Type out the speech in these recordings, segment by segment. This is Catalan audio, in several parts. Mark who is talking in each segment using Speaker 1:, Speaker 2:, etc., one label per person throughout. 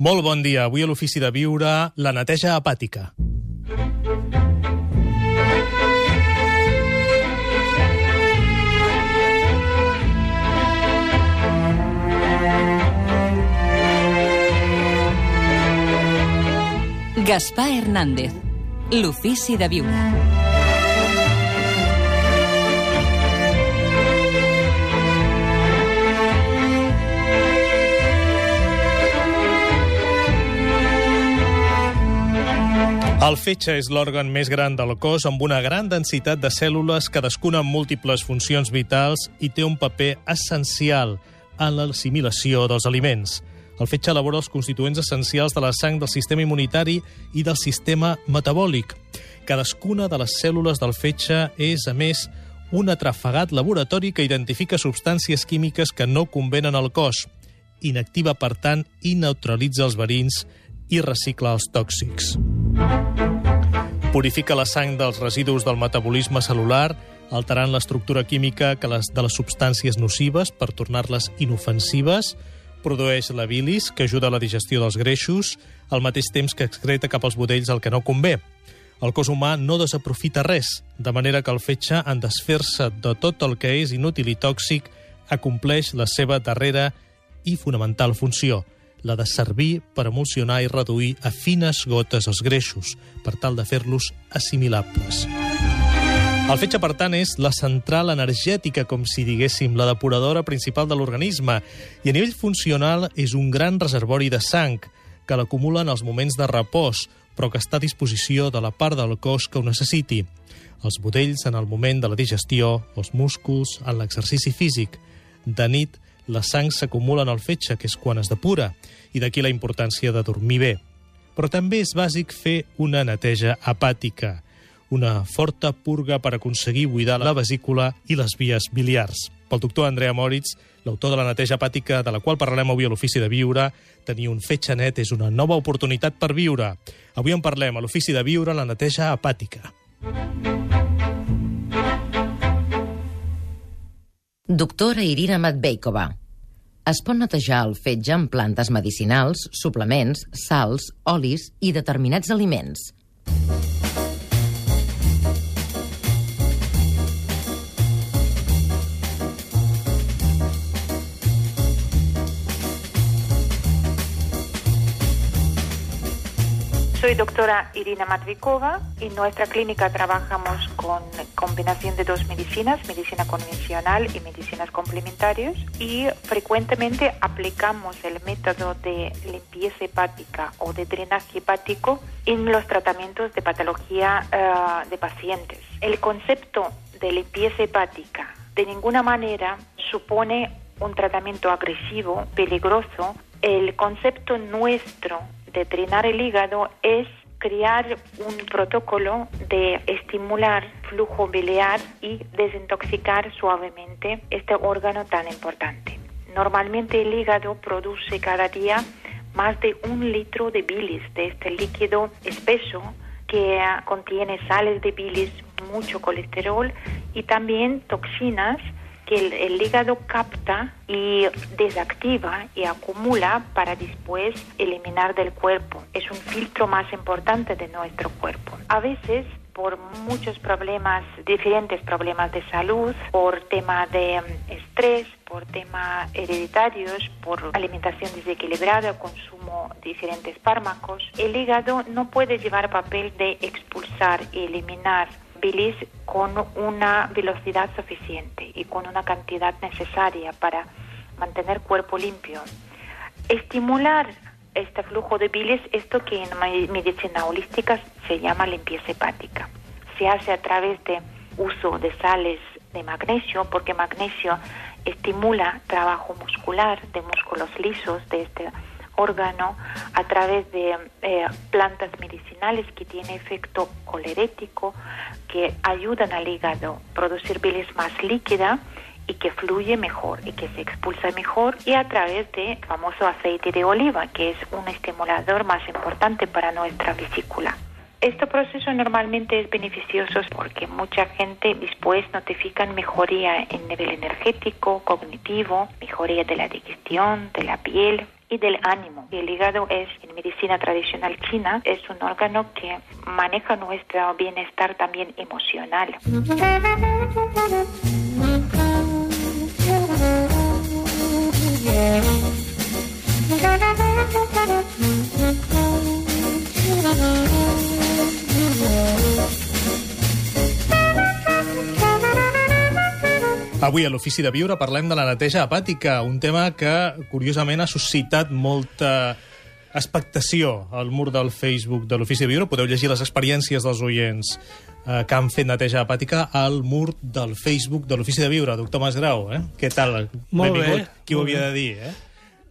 Speaker 1: Molt bon dia. Avui a l'Ofici de Viure, la neteja hepàtica.
Speaker 2: Gaspar Hernández, l'Ofici de Viure.
Speaker 1: El fetge és l'òrgan més gran del cos amb una gran densitat de cèl·lules, cadascuna amb múltiples funcions vitals i té un paper essencial en l'assimilació dels aliments. El fetge elabora els constituents essencials de la sang del sistema immunitari i del sistema metabòlic. Cadascuna de les cèl·lules del fetge és, a més, un atrafegat laboratori que identifica substàncies químiques que no convenen al cos. Inactiva, per tant, i neutralitza els verins i recicla els tòxics. Purifica la sang dels residus del metabolisme celular, alterant l'estructura química que les, de les substàncies nocives per tornar-les inofensives, produeix la bilis, que ajuda a la digestió dels greixos, al mateix temps que excreta cap als budells el que no convé. El cos humà no desaprofita res, de manera que el fetge, en desfer-se de tot el que és inútil i tòxic, acompleix la seva darrera i fonamental funció, la de servir per emulsionar i reduir a fines gotes els greixos, per tal de fer-los assimilables. El fetge, per tant, és la central energètica, com si diguéssim, la depuradora principal de l'organisme, i a nivell funcional és un gran reservori de sang, que l'acumula en els moments de repòs, però que està a disposició de la part del cos que ho necessiti. Els budells en el moment de la digestió, els músculs en l'exercici físic. De nit, la sang s'acumula en el fetge, que és quan es depura, i d'aquí la importància de dormir bé. Però també és bàsic fer una neteja hepàtica, una forta purga per aconseguir buidar la vesícula i les vies biliars. Pel doctor Andrea Moritz, l'autor de la neteja hepàtica de la qual parlarem avui a l'Ofici de Viure, tenir un fetge net és una nova oportunitat per viure. Avui en parlem a l'Ofici de Viure la neteja hepàtica.
Speaker 3: Doctora Irina Matveikova. Es pot netejar el fetge amb plantes medicinals, suplements, sals, olis i determinats aliments.
Speaker 4: Soy doctora Irina Matvikova y en nuestra clínica trabajamos con combinación de dos medicinas, medicina convencional y medicinas complementarias y frecuentemente aplicamos el método de limpieza hepática o de drenaje hepático en los tratamientos de patología uh, de pacientes. El concepto de limpieza hepática de ninguna manera supone un tratamiento agresivo, peligroso. El concepto nuestro de drenar el hígado es crear un protocolo de estimular flujo biliar y desintoxicar suavemente este órgano tan importante. Normalmente el hígado produce cada día más de un litro de bilis, de este líquido espeso que contiene sales de bilis, mucho colesterol y también toxinas que el, hígado capta y desactiva y acumula para después eliminar del cuerpo. Es un filtro más importante de nuestro cuerpo. A veces por muchos problemas, diferentes problemas de salud, por tema de estrés, por temas hereditarios, por alimentación desequilibrada, consumo de diferentes fármacos, el hígado no puede llevar papel de expulsar y eliminar bilis con una velocidad suficiente y con una cantidad necesaria para mantener cuerpo limpio. Estimular este flujo de bilis, esto que en medicina holística se llama limpieza hepática. Se hace a través de uso de sales de magnesio, porque magnesio estimula trabajo muscular de músculos lisos de este órgano a través de eh, plantas medicinales que tienen efecto colerético, que ayudan al hígado a producir bilis más líquida y que fluye mejor y que se expulsa mejor y a través de famoso aceite de oliva, que es un estimulador más importante para nuestra vesícula. Este proceso normalmente es beneficioso porque mucha gente después notifican mejoría en nivel energético, cognitivo, mejoría de la digestión, de la piel, y del ánimo. El hígado es, en medicina tradicional china, es un órgano que maneja nuestro bienestar también emocional.
Speaker 1: Avui a l'Ofici de Viure parlem de la neteja hepàtica, un tema que, curiosament, ha suscitat molta expectació al mur del Facebook de l'Ofici de Viure. Podeu llegir les experiències dels oients eh, que han fet neteja hepàtica al mur del Facebook de l'Ofici de Viure. Doctor Masgrau, eh? què tal?
Speaker 5: Molt
Speaker 1: Benvingut.
Speaker 5: bé,
Speaker 1: Qui ho havia de dir, eh?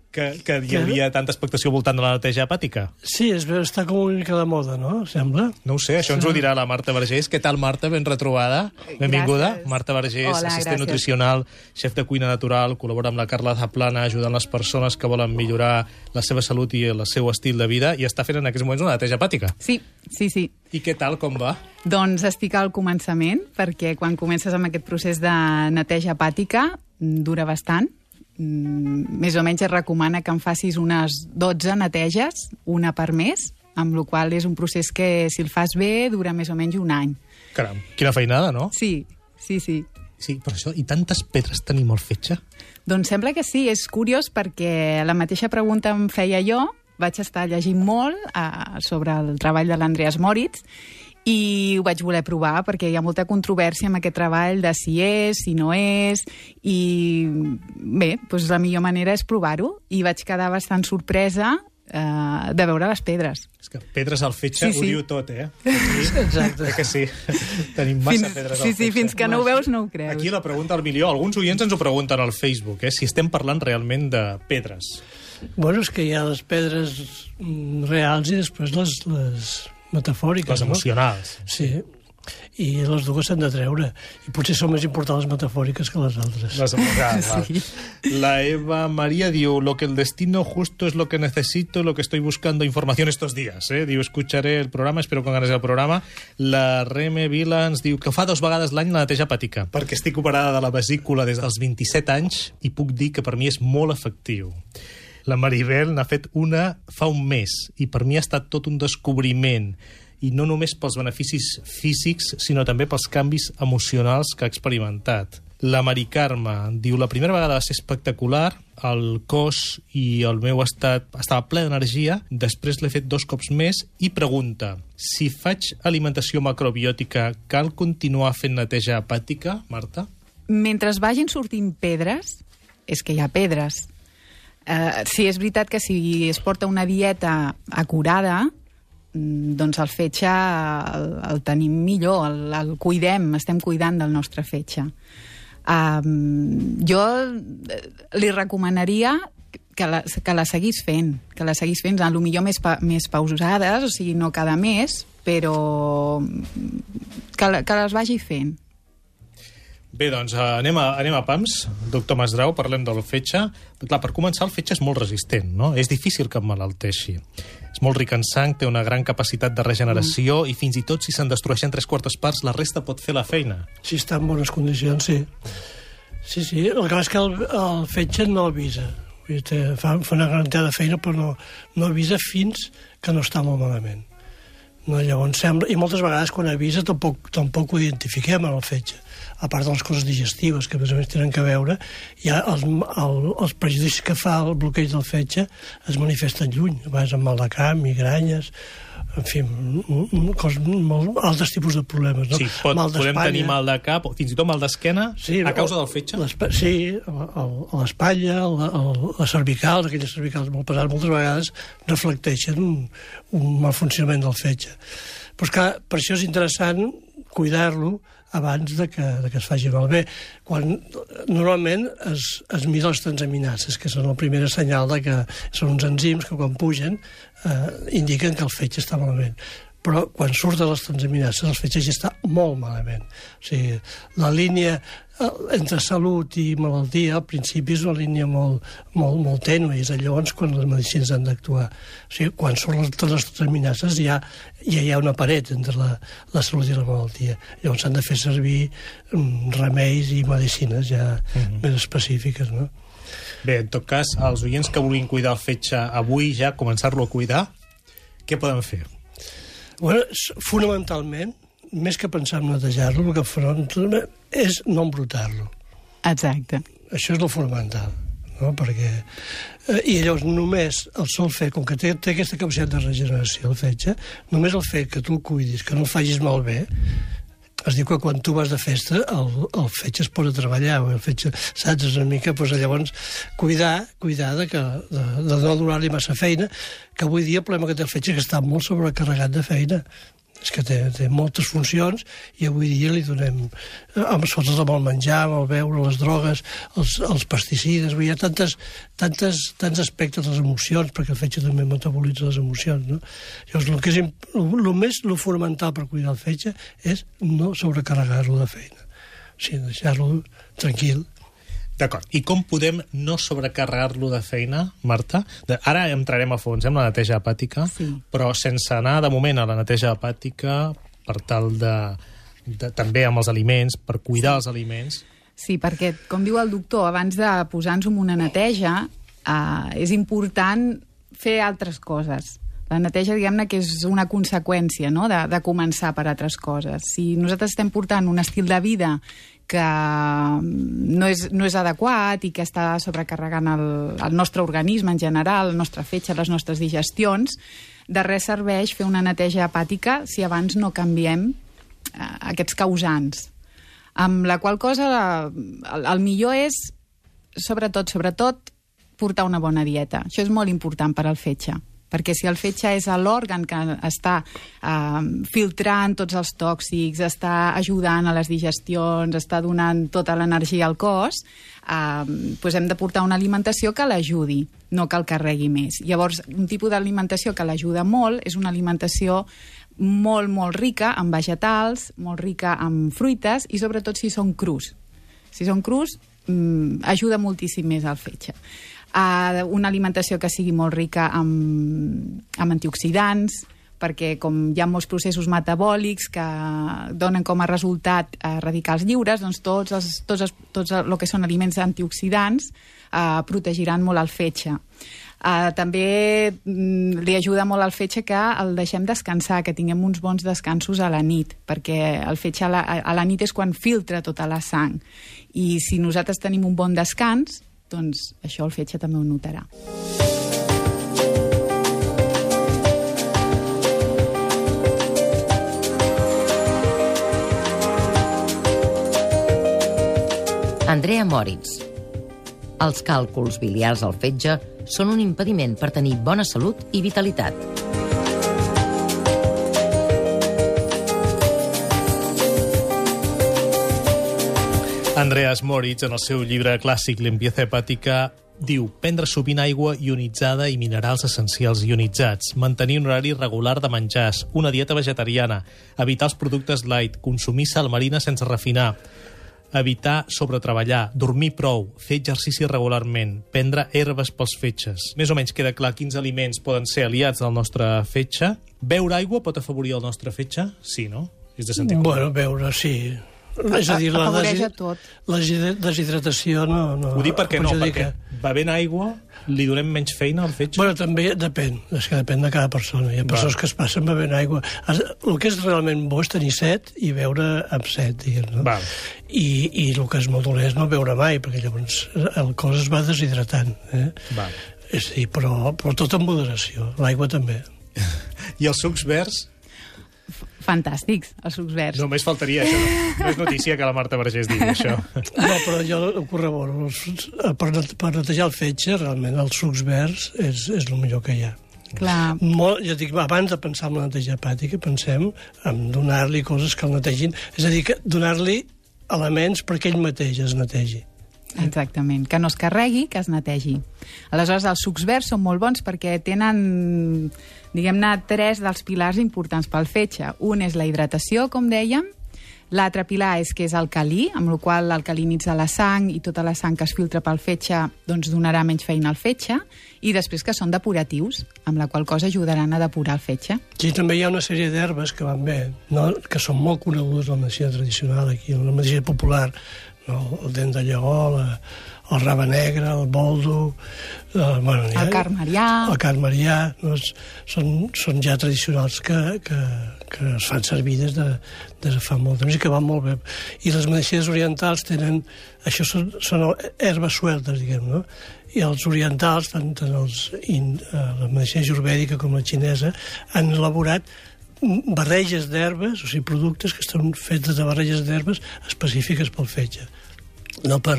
Speaker 1: Que, que hi havia tanta expectació voltant de la neteja hepàtica.
Speaker 5: Sí, es veu, està com una mica de moda, no? Sembla.
Speaker 1: No ho sé, això ens ho dirà la Marta Vergés. Què tal, Marta? Ben retrobada. Benvinguda.
Speaker 6: Gràcies.
Speaker 1: Marta Vergés,
Speaker 6: Hola,
Speaker 1: assistent
Speaker 6: gràcies.
Speaker 1: nutricional, xef de cuina natural, col·labora amb la Carla Zaplana, ajudant les persones que volen millorar la seva salut i el seu estil de vida, i està fent en aquests moments una neteja hepàtica.
Speaker 6: Sí, sí, sí.
Speaker 1: I què tal, com va?
Speaker 6: Doncs estic al començament, perquè quan comences amb aquest procés de neteja hepàtica dura bastant. Mm, Més o menys es recomana que en facis unes 12 neteges, una per mes, amb la qual és un procés que, si el fas bé, dura més o menys un any.
Speaker 1: Caram, quina feinada, no?
Speaker 6: Sí, sí, sí.
Speaker 1: Sí, però això, i tantes pedres tenim al fetge?
Speaker 6: Doncs sembla que sí, és curiós perquè la mateixa pregunta em feia jo, vaig estar llegint molt uh, sobre el treball de l'Andreas Moritz i ho vaig voler provar perquè hi ha molta controvèrsia amb aquest treball de si és, si no és, i bé, doncs la millor manera és provar-ho i vaig quedar bastant sorpresa uh, de veure les pedres.
Speaker 1: És que pedres al fetge
Speaker 6: Sí,
Speaker 1: ho
Speaker 6: sí.
Speaker 1: diu tot, eh? Aquí,
Speaker 5: Exacte.
Speaker 1: eh que sí. Tenim massa
Speaker 6: Fins,
Speaker 1: pedres
Speaker 6: sí,
Speaker 1: al
Speaker 6: sí,
Speaker 1: fetge.
Speaker 6: fins que no ho veus no ho creus.
Speaker 1: Aquí la pregunta al milió. Alguns oients ens ho pregunten al Facebook, eh? si estem parlant realment de pedres.
Speaker 5: Bueno, és que hi ha les pedres reals i després les, les metafòriques,
Speaker 1: Les emocionals.
Speaker 5: no? Sí, i les dues s'han de treure. I potser són més importants les metafòriques que les altres.
Speaker 1: Les emocionals.
Speaker 6: Sí.
Speaker 1: La Eva María diu, lo que el destino justo es lo que necesito, lo que estoy buscando información estos días. Eh? Diu, escucharé el programa, espero con ganes el programa. La Reme Vila ens diu que fa dos vegades l'any la neteja hepàtica, perquè estic operada de la vesícula des dels 27 anys i puc dir que per mi és molt efectiu. La Maribel n'ha fet una fa un mes i per mi ha estat tot un descobriment i no només pels beneficis físics, sinó també pels canvis emocionals que ha experimentat. La Mari Carme diu la primera vegada va ser espectacular, el cos i el meu estat estava ple d'energia, després l'he fet dos cops més i pregunta, si faig alimentació macrobiòtica, cal continuar fent neteja hepàtica, Marta?
Speaker 6: mentre vagin sortint pedres, és que hi ha pedres. Uh, sí, és veritat que si es porta una dieta acurada, mm, doncs el fetge el, el tenim millor, el, el cuidem, estem cuidant del nostre fetge. Um, jo eh, li recomanaria que la, que la seguís fent, que la seguís fent, a lo millor més, pa, més pausades, o sigui, no cada mes, però que, la- que les vagi fent.
Speaker 1: Bé, doncs eh, anem a, anem a pams. Doctor Masdrau, parlem del fetge. Clar, per començar, el fetge és molt resistent, no? És difícil que emmalalteixi. És molt ric en sang, té una gran capacitat de regeneració mm. i fins i tot si se'n destrueixen tres quartes parts, la resta pot fer la feina.
Speaker 5: Si està en bones condicions, sí. Sí, sí, el que és que el, el fetge no avisa. Vull dir, té- fa, fa una gran de feina, però no, no avisa fins que no està molt malament. No, llavors sembla, I moltes vegades quan avisa tampoc, tampoc ho identifiquem en el fetge. A part de les coses digestives que a més a més tenen que veure, ja els, el, els prejudicis que fa el bloqueig del fetge es manifesten lluny, a vegades amb mal de cap, migranyes, en fi, cos, molt, altres tipus de problemes. No?
Speaker 1: Sí, pot,
Speaker 5: Mal
Speaker 1: podem tenir mal de cap o fins i tot mal d'esquena a causa del fetge.
Speaker 5: Sí, l'espatlla, la cervical, aquelles cervicals molt pesades, moltes vegades reflecteixen un, un mal funcionament del fetge. Però és que per això és interessant cuidar-lo abans de que, de que es faci malbé. Quan normalment es, es mira les transaminases, que són el primer senyal de que són uns enzims que quan pugen eh, indiquen que el fetge està malament però quan surten les transaminases el fetge ja està molt malament. O sigui, la línia eh, entre salut i malaltia al principi és una línia molt, molt, molt tènue, és llavors quan les medicines han d'actuar. O sigui, quan surten les, les ja, ja hi ha una paret entre la, la salut i la malaltia. Llavors s'han de fer servir mm, remeis i medicines ja
Speaker 1: Mhm.
Speaker 5: més específiques, no?
Speaker 1: Bé, en tot cas, els oients que vulguin cuidar el fetge avui ja, començar-lo a cuidar, què poden fer?
Speaker 5: Bueno, fonamentalment, més que pensar en netejar-lo, el que faran és no embrutar-lo.
Speaker 6: Exacte.
Speaker 5: Això és el fonamental, no? perquè... Eh, I llavors només el sol fet, com que té, té aquesta capacitat de regeneració, el fetge, només el fet que tu el cuidis, que no el facis malbé, es diu que quan tu vas de festa el, el fetge es posa a treballar, el fetge, saps, és una mica, doncs, llavors cuidar, cuidar de, que, de, de no donar-li massa feina, que avui dia el problema que té el fetge és que està molt sobrecarregat de feina és que té, té moltes funcions i avui dia li donem eh, amb fotos amb el menjar, amb el beure, les drogues, els, els pesticides, hi ha tantes, tantes, tants aspectes de les emocions, perquè el fetge també metabolitza les emocions, no? Llavors, el, que és, el, el més el fonamental per cuidar el fetge és no sobrecarregar-lo de feina, o sigui, deixar-lo tranquil.
Speaker 1: D'acord. I com podem no sobrecarregar-lo de feina, Marta? De, ara entrarem a fons eh, la neteja hepàtica,
Speaker 6: Sí.
Speaker 1: però sense anar de moment a la neteja hepàtica per tal de, de també amb els aliments, per cuidar els aliments.
Speaker 6: Sí, perquè, com diu el doctor, abans de posar-nos en una neteja, eh, és important fer altres coses. La neteja, diguem-ne, que és una conseqüència no? de, de començar per altres coses. Si nosaltres estem portant un estil de vida que no és, no és adequat i que està sobrecarregant el, el nostre organisme en general, el nostre fetge, les nostres digestions, de res serveix fer una neteja hepàtica si abans no canviem eh, aquests causants. Amb la qual cosa el, el millor és, sobretot, sobretot, portar una bona dieta. Això és molt important per al fetge perquè si el fetge és l'òrgan que està eh, filtrant tots els tòxics, està ajudant a les digestions, està donant tota l'energia al cos, eh, doncs hem de portar una alimentació que l'ajudi, no que el carregui més. Llavors, un tipus d'alimentació que l'ajuda molt és una alimentació molt, molt rica en vegetals, molt rica en fruites i sobretot si són crus. Si són crus, mm, ajuda moltíssim més al fetge. Uh, una alimentació que sigui molt rica amb, amb antioxidants, perquè com hi ha molts processos metabòlics que donen com a resultat eh, radicals lliures, doncs tots, els, tots, els, tots el que són aliments antioxidants eh, protegiran molt el fetge. Uh, també mm, li ajuda molt al fetge que el deixem descansar, que tinguem uns bons descansos a la nit, perquè el fetge a la, a la nit és quan filtra tota la sang. I si nosaltres tenim un bon descans, doncs això el fetge també ho notarà.
Speaker 3: Andrea Moritz. Els càlculs biliars al fetge són un impediment per tenir bona salut i vitalitat.
Speaker 1: Andreas Moritz, en el seu llibre clàssic Limpieza hepàtica, diu prendre sovint aigua ionitzada i minerals essencials ionitzats, mantenir un horari regular de menjars, una dieta vegetariana, evitar els productes light, consumir sal marina sense refinar, evitar sobretreballar, dormir prou, fer exercici regularment, prendre herbes pels fetges. Més o menys queda clar quins aliments poden ser aliats del nostre fetge. Beure aigua pot afavorir el nostre fetge? Sí, no? És de sentit comú.
Speaker 5: Bueno, veure, sí. És a dir, la desi-
Speaker 6: tot.
Speaker 5: la deshidratació no, no
Speaker 1: Ho dic perquè no, perquè bevent aigua li donem menys feina al fetge?
Speaker 5: Bueno, també depèn, és que depèn de cada persona. Hi ha persones que es passen bevent aigua. El que és realment bo és tenir set i beure amb set, diguem, no? I, I el que és molt dolent és no beure mai, perquè llavors el cos es va deshidratant. Eh?
Speaker 1: Val.
Speaker 5: És a dir, però, però tot en moderació. L'aigua també.
Speaker 1: I els sucs verds?
Speaker 6: Fantàstics, els sucs verds.
Speaker 1: Només faltaria això. No, és notícia que la Marta Vergés digui això.
Speaker 5: No, però jo ho corroboro. Eh, Per, net- per netejar el fetge, realment, els sucs verds és, és el millor que hi ha.
Speaker 6: Clar,
Speaker 5: Molt, ja dic, abans de pensar en la neteja hepàtica, pensem en donar-li coses que el netegin. És a dir, que donar-li elements perquè ell mateix es netegi.
Speaker 6: Exactament, que no es carregui, que es netegi. Aleshores, els sucs verds són molt bons perquè tenen, diguem-ne, tres dels pilars importants pel fetge. Un és la hidratació, com dèiem, l'altre pilar és que és alcalí, amb la qual l'alcalinitza la sang i tota la sang que es filtra pel fetge doncs donarà menys feina al fetge, i després que són depuratius, amb la qual cosa ajudaran a depurar el fetge.
Speaker 5: Sí, també hi ha una sèrie d'herbes que van bé, no? que són molt conegudes en la medicina tradicional aquí, en la medicina popular, no? el dent de lleó, la, el raba negre, el boldo... Eh, bueno,
Speaker 6: el ja, carmarià...
Speaker 5: El carmarià, no? són, són ja tradicionals que, que, que es fan servir des de, des de fa molt temps i que van molt bé. I les medicines orientals tenen... Això són, són herbes sueltes, diguem, no? I els orientals, tant, tant els, in, eh, la medicina jurbèdica com la xinesa, han elaborat barreges d'herbes, o sigui, productes que estan fets de barreges d'herbes específiques pel fetge no per...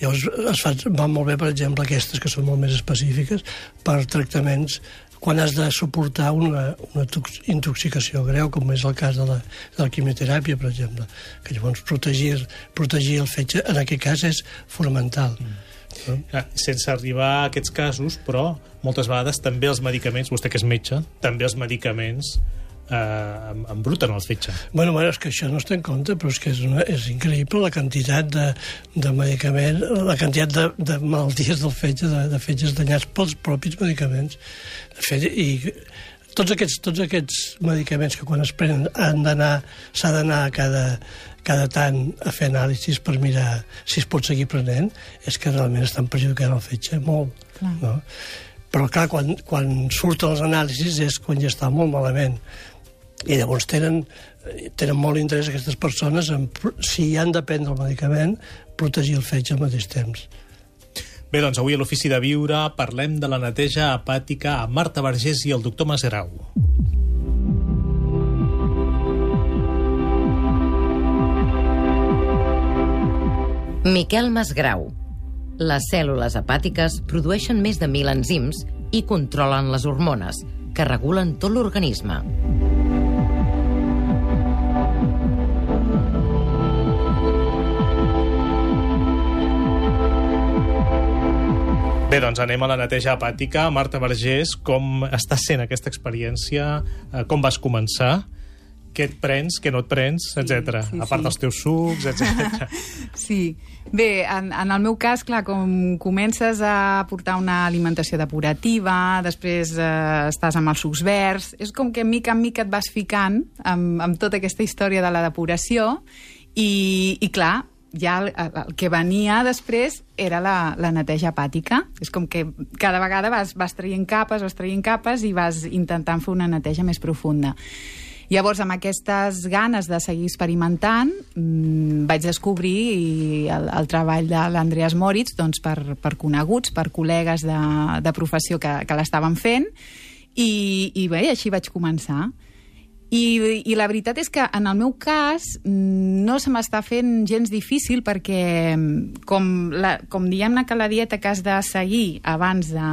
Speaker 5: Llavors es fa, van molt bé, per exemple, aquestes que són molt més específiques per tractaments quan has de suportar una, una intoxicació greu, com és el cas de la, de la quimioteràpia, per exemple, que llavors protegir, protegir el fetge, en aquest cas, és fonamental. Mm.
Speaker 1: No? Ah, sense arribar a aquests casos, però moltes vegades també els medicaments, vostè que és metge, també els medicaments eh, embruten el fetge.
Speaker 5: Bueno, bueno, és que això no es té en compte, però és que és, una, és increïble la quantitat de, de medicaments, la quantitat de, de malalties del fetge, de, de fetges danyats pels propis medicaments. De fet, i tots aquests, tots aquests medicaments que quan es prenen han d'anar, s'ha d'anar cada, cada tant a fer anàlisis per mirar si es pot seguir prenent, és que realment estan perjudicant el fetge molt. Clar. No? Però, clar, quan, quan surten els anàlisis és quan ja està molt malament. I llavors tenen, tenen molt interès aquestes persones en, si han de prendre el medicament, protegir el fetge al mateix temps.
Speaker 1: Bé, doncs avui a l'Ofici de Viure parlem de la neteja hepàtica a Marta Vergés i el doctor Masgrau.
Speaker 3: Miquel Masgrau. Les cèl·lules hepàtiques produeixen més de 1.000 enzims i controlen les hormones, que regulen tot l'organisme.
Speaker 1: Bé, doncs anem a la neteja hepàtica. Marta Vergés, com està sent aquesta experiència? Eh, com vas començar? Què et prens, què no et prens, etc. Sí, sí, a part sí. dels teus sucs, etc.
Speaker 6: sí. Bé, en, en el meu cas, clar, com comences a portar una alimentació depurativa, després eh, estàs amb els sucs verds, és com que mica en mica et vas ficant amb, amb tota aquesta història de la depuració i, i clar, ja el, el que venia després era la, la neteja hepàtica. És com que cada vegada vas, vas traient capes, vas traient capes i vas intentant fer una neteja més profunda. Llavors, amb aquestes ganes de seguir experimentant, mmm, vaig descobrir el, el treball de l'Andreas Moritz doncs, per, per coneguts, per col·legues de, de professió que, que l'estaven fent, i, i bé, així vaig començar. I, I la veritat és que en el meu cas mm, no se m'està fent gens difícil perquè mm, com, la, com diguem-ne que la dieta que has de seguir abans de,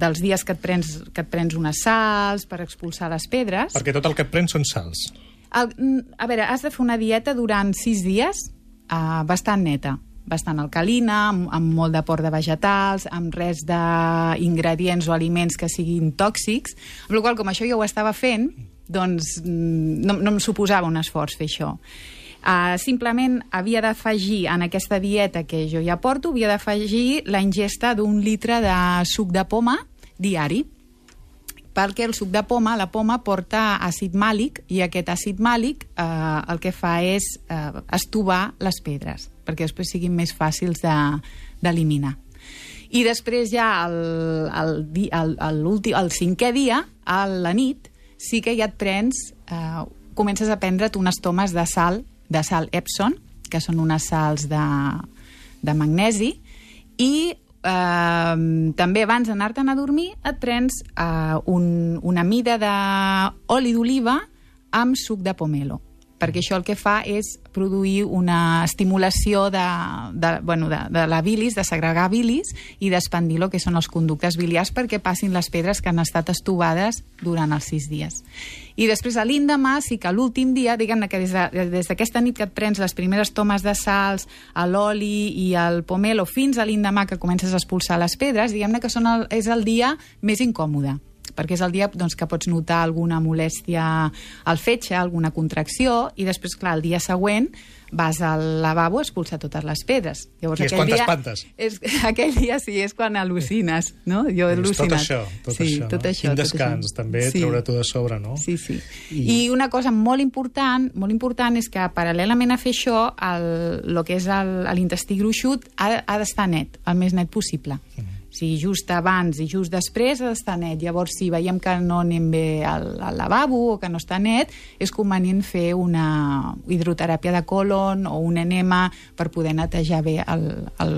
Speaker 6: dels dies que et, prens, que et prens unes sals per expulsar les pedres...
Speaker 1: Perquè tot el que et prens són sals.
Speaker 6: El, mm, a veure, has de fer una dieta durant sis dies uh, bastant neta. Bastant alcalina, amb, amb molt d'aport de vegetals, amb res d'ingredients o aliments que siguin tòxics, amb la qual com això jo ho estava fent, doncs mm, no, no em suposava un esforç fer això. Uh, simplement havia d'afegir en aquesta dieta que jo ja porto, havia d'afegir la ingesta d'un litre de suc de poma diari perquè el suc de poma, la poma porta àcid màlic i aquest àcid màlic eh, el que fa és eh, estovar les pedres perquè després siguin més fàcils d'eliminar. I després ja el, el, el, el, el cinquè dia, a la nit, sí que ja et prens, eh, comences a prendre't unes tomes de sal, de sal Epson, que són unes sals de, de magnesi, i eh, també abans d'anar-te'n a dormir et prens eh, un, una mida d'oli d'oliva amb suc de pomelo perquè això el que fa és produir una estimulació de, de, bueno, de, de la bilis, de segregar bilis i d'expandir el que són els conductes biliars perquè passin les pedres que han estat estovades durant els sis dies. I després, a l'indemà, sí que l'últim dia, diguem-ne que des d'aquesta de, nit que et prens les primeres tomes de sals, l'oli i el pomelo, fins a l'indemà que comences a expulsar les pedres, diguem-ne que són el, és el dia més incòmode perquè és el dia doncs, que pots notar alguna molèstia al fetge, alguna contracció, i després, clar, el dia següent vas al lavabo a expulsar totes les pedres.
Speaker 1: Llavors, I és quan t'espantes.
Speaker 6: Aquell dia sí, és quan al·lucines, no? Jo he
Speaker 1: al·lucinat.
Speaker 6: Tot
Speaker 1: això, tot
Speaker 6: sí,
Speaker 1: això.
Speaker 6: Tot
Speaker 1: no?
Speaker 6: això
Speaker 1: Quin descans,
Speaker 6: això.
Speaker 1: també,
Speaker 6: sí.
Speaker 1: treure-t'ho de sobre, no?
Speaker 6: Sí, sí. I... I una cosa molt important, molt important és que paral·lelament a fer això, el, el que és l'intestí gruixut ha, ha d'estar net, el més net possible. Mm. O sigui, just abans i just després ha d'estar net. Llavors, si veiem que no anem bé al, al lavabo o que no està net, és convenient fer una hidroteràpia de colon o un enema per poder netejar bé el, el,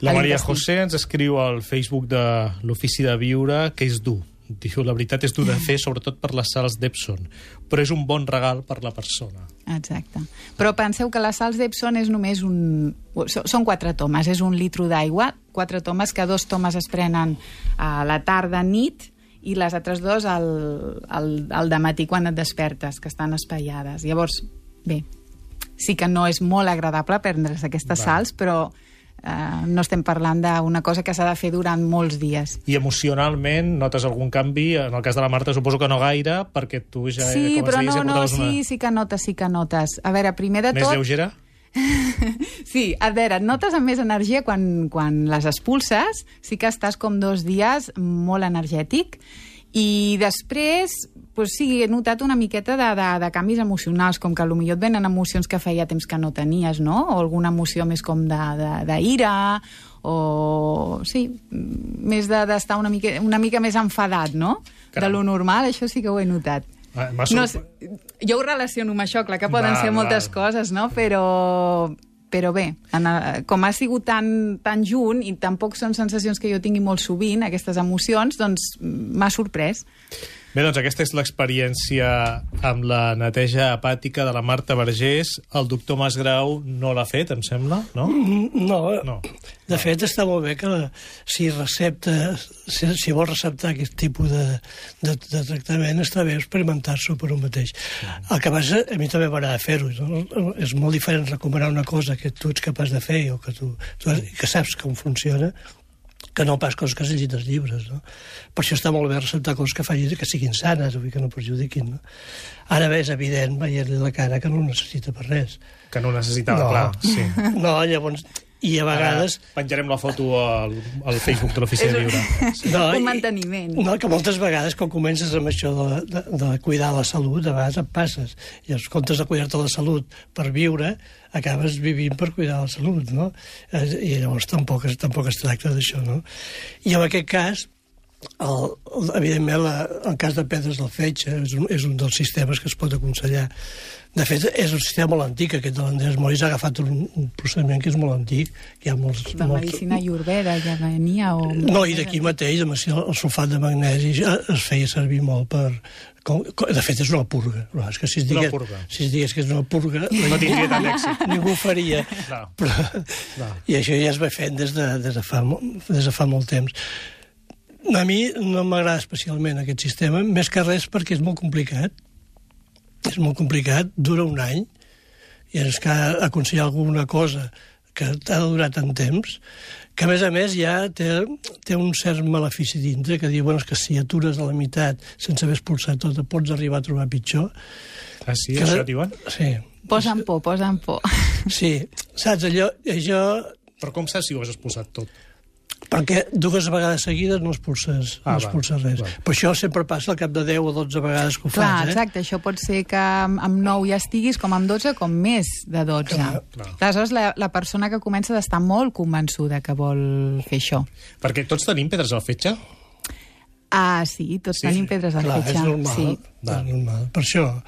Speaker 1: La Maria. José ens escriu al Facebook de l'Ofici de Viure que és dur. Diu, la veritat és dur de fer, sobretot per les sals d'Epson, però és un bon regal per la persona.
Speaker 6: Exacte. Però penseu que les sals d'Epson és només un... Són quatre tomes, és un litro d'aigua, quatre tomes, que dos tomes es prenen a la tarda, nit, i les altres dos al, al, al matí quan et despertes, que estan espaiades. Llavors, bé, sí que no és molt agradable prendre's aquestes
Speaker 1: Va.
Speaker 6: sals, però eh, no estem parlant d'una cosa que s'ha de fer durant molts dies.
Speaker 1: I emocionalment notes algun canvi? En el cas de la Marta suposo que no gaire, perquè tu ja,
Speaker 6: Sí,
Speaker 1: com
Speaker 6: però no, no,
Speaker 1: portaves
Speaker 6: sí,
Speaker 1: una...
Speaker 6: sí que notes, sí que notes. A veure, primer de
Speaker 1: Més
Speaker 6: tot...
Speaker 1: lleugera?
Speaker 6: Sí, a veure, notes amb més energia quan, quan les expulses, sí que estàs com dos dies molt energètic, i després, pues sí, he notat una miqueta de, de, de canvis emocionals, com que potser et venen emocions que feia temps que no tenies, no? O alguna emoció més com d'ira, de, de, d'ira, o sí, més de- d'estar una, mica, una mica més enfadat, no?
Speaker 1: Caram.
Speaker 6: De lo normal, això sí que ho he notat.
Speaker 1: Ah, m'ha
Speaker 6: No, jo ho relaciono amb això, clar que poden
Speaker 1: Val,
Speaker 6: ser moltes
Speaker 1: val.
Speaker 6: coses, no? Però, però bé, en, el- com ha sigut tan, tan junt i tampoc són sensacions que jo tingui molt sovint, aquestes emocions, doncs m'ha sorprès.
Speaker 1: Bé, doncs aquesta és l'experiència amb la neteja hepàtica de la Marta Vergés. El doctor Masgrau no l'ha fet, em sembla, no?
Speaker 5: No,
Speaker 1: No.
Speaker 5: de fet està molt bé que la, si recepta, si, si vol receptar aquest tipus de, de, de tractament, està bé experimentar-s'ho per un mateix. El que passa, a mi també m'agrada fer-ho. No? És molt diferent recomanar una cosa que tu ets capaç de fer o que tu, tu que saps com funciona que no pas coses que has llegit als llibres. No? Per això està molt bé receptar coses que facin que siguin sanes, vull que no perjudiquin. No? Ara bé, és evident, veient-li la cara, que no ho necessita per res.
Speaker 1: Que no necessitava,
Speaker 5: No.
Speaker 1: clar. Sí.
Speaker 5: No, llavors... I a vegades...
Speaker 1: Ara penjarem la foto al, al Facebook de l'Ofici de Viure.
Speaker 5: No,
Speaker 6: Un
Speaker 5: i-
Speaker 6: manteniment.
Speaker 5: No, que moltes vegades quan comences amb això de, de, de cuidar la salut, a vegades et passes. I en comptes de cuidar-te la salut per viure, acabes vivint per cuidar la salut, no? Eh, I llavors tampoc, es- tampoc es tracta d'això, no? I en aquest cas, el, el, evidentment, la, el cas de pedres del fetge és un, és un dels sistemes que es pot aconsellar. De fet, és un sistema molt antic, aquest de l'Andrés Moris ha agafat un, un procediment que és molt antic, que hi ha molts...
Speaker 6: De
Speaker 5: molts
Speaker 6: medicina iorveda ja venia o...
Speaker 5: no, i d'aquí mateix, de el, el sulfat de magnesi ja es feia servir molt per... Com, com, de fet, és una purga. Però és que si es digués,
Speaker 1: purga.
Speaker 5: si es digués que és una purga,
Speaker 1: No tindria tant èxit.
Speaker 5: ningú ho faria.
Speaker 1: Clar.
Speaker 5: Però,
Speaker 1: Clar.
Speaker 5: I això ja es va fent des de, des de, fa, des de fa molt temps. A mi no m'agrada especialment aquest sistema, més que res perquè és molt complicat. És molt complicat, dura un any, i és que aconsellar alguna cosa que t'ha de durar tant temps, que a més a més ja té, té un cert malefici dintre, que diu bueno, és que si atures a la meitat sense haver expulsat tot, pots arribar a trobar pitjor.
Speaker 1: Ah, sí?
Speaker 5: Que-
Speaker 1: Això diuen?
Speaker 5: Sí.
Speaker 6: Posa'n por, posa'n por.
Speaker 5: Sí, saps, allò, allò
Speaker 1: Però com saps si ho has expulsat tot?
Speaker 5: Perquè dues vegades seguides no expulses,
Speaker 1: Ah,
Speaker 5: no expulses res.
Speaker 1: va.
Speaker 5: Per això sempre passa al cap de 10 o 12 vegades que ho
Speaker 6: Clar,
Speaker 5: fas, eh?
Speaker 6: exacte, això pot ser que amb, amb 9 ja estiguis com amb 12 com més de 12.
Speaker 5: Clar,
Speaker 1: clar.
Speaker 6: Aleshores, la, la persona que comença d'estar molt convençuda que vol fer això.
Speaker 1: Perquè tots tenim pedres al fetge?
Speaker 6: Ah, sí, tots
Speaker 1: Sí,
Speaker 6: sí, tenim pedres al
Speaker 5: Clar,
Speaker 6: fetge.
Speaker 5: és normal,
Speaker 6: Sí.
Speaker 5: és normal. Per això,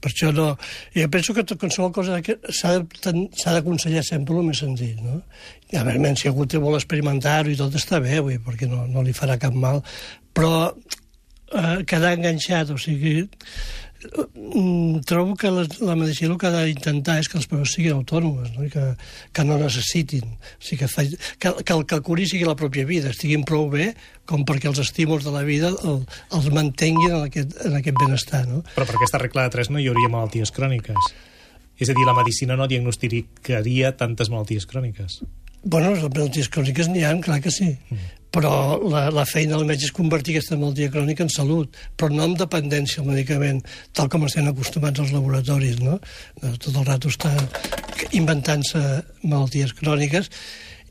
Speaker 5: per això no... Jo penso que qualsevol cosa s'ha d'aconsellar sempre el més senzill, no? I a veure, si algú té vol experimentar-ho i tot està bé, vull, perquè no, no li farà cap mal, però eh, quedar enganxat, o sigui, trobo que la, la medicina el que ha d'intentar és que les persones siguin autònomes, no? I que, que no necessitin. O sigui, que, fa, que, que el que curi sigui la pròpia vida, estiguin prou bé com perquè els estímuls de la vida el, els mantenguin en aquest, en aquest benestar. No?
Speaker 1: Però per aquesta regla de 3 no hi hauria malalties cròniques. És a dir, la medicina no diagnosticaria tantes malalties cròniques.
Speaker 5: Bueno, les malalties cròniques n'hi ha, clar que sí. Mm. Però la, la feina del metge és convertir aquesta malaltia crònica en salut, però no en dependència al medicament, tal com estem acostumats als laboratoris, no? Tot el rato està inventant-se malalties cròniques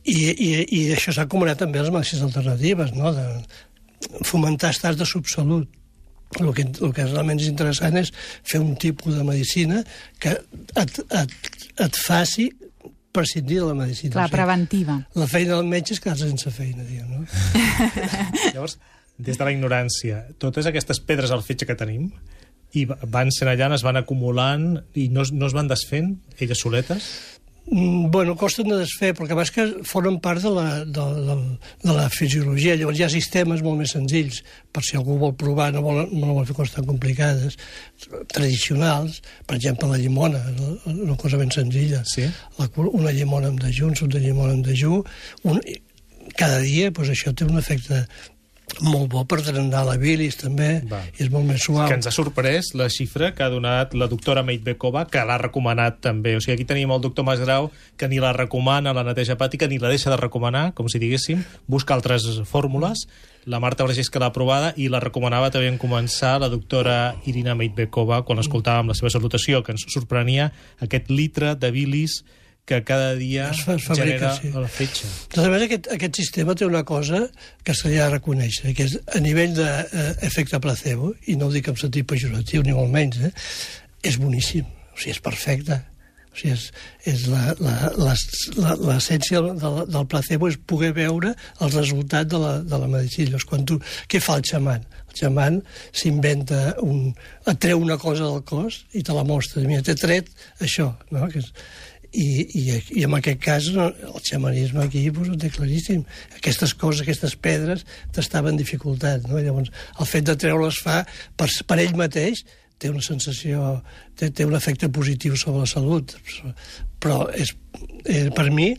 Speaker 5: i, i, i això s'ha comunat també les medicines alternatives, no? De fomentar estats de subsalut. El que, el que realment és interessant és fer un tipus de medicina que et, et, et faci prescindir de la medicina.
Speaker 6: Clar, o sigui, preventiva.
Speaker 5: La feina del metge és quedar-se sense feina, diguem, no?
Speaker 1: Llavors, des de la ignorància, totes aquestes pedres al fetge que tenim, i van sent allà, es van acumulant i no, no es van desfent, elles soletes?
Speaker 5: Mm, bueno, costen de desfer, perquè abans que formen part de la, de, de, de la fisiologia. Llavors hi ha sistemes molt més senzills, per si algú vol provar, no vol, no vol fer coses tan complicades, tradicionals, per exemple, la llimona, una cosa ben senzilla.
Speaker 1: Sí?
Speaker 5: La, una llimona amb dejú, un suc de llimona amb dejú, un, cada dia pues, això té un efecte molt bo per drenar la bilis, també, Va. i és molt més suau.
Speaker 1: Que ens ha sorprès la xifra que ha donat la doctora Meitbekova, que l'ha recomanat també. O sigui, aquí tenim el doctor Masgrau, que ni la recomana la neteja hepàtica, ni la deixa de recomanar, com si diguéssim, busca altres fórmules. La Marta Vergés, que l'ha aprovada, i la recomanava també en començar la doctora Irina Meitbekova, quan escoltàvem la seva salutació, que ens sorprenia aquest litre de bilis que cada dia es, fa, es fabrica, genera sí. la fetge.
Speaker 5: Doncs, a més, aquest, aquest sistema té una cosa que se li ha de reconèixer, que és a nivell d'efecte de, eh, placebo, i no ho dic en sentit pejoratiu, ni molt menys, eh, és boníssim, o sigui, és perfecte. O sigui, és, és l'essència del, del placebo és poder veure el resultat de la, de la medicina. Llavors, quan tu, què fa el xaman? El xaman s'inventa, un, atreu una cosa del cos i te la mostra. Mira, t'he tret això, no? Que és, i, i, i en aquest cas el xamanisme aquí pues, ho té claríssim. Aquestes coses, aquestes pedres, t'estaven dificultat. No? Llavors, el fet de treure-les fa, per, per ell mateix, té una sensació, té, té un efecte positiu sobre la salut. Però és, eh, per mi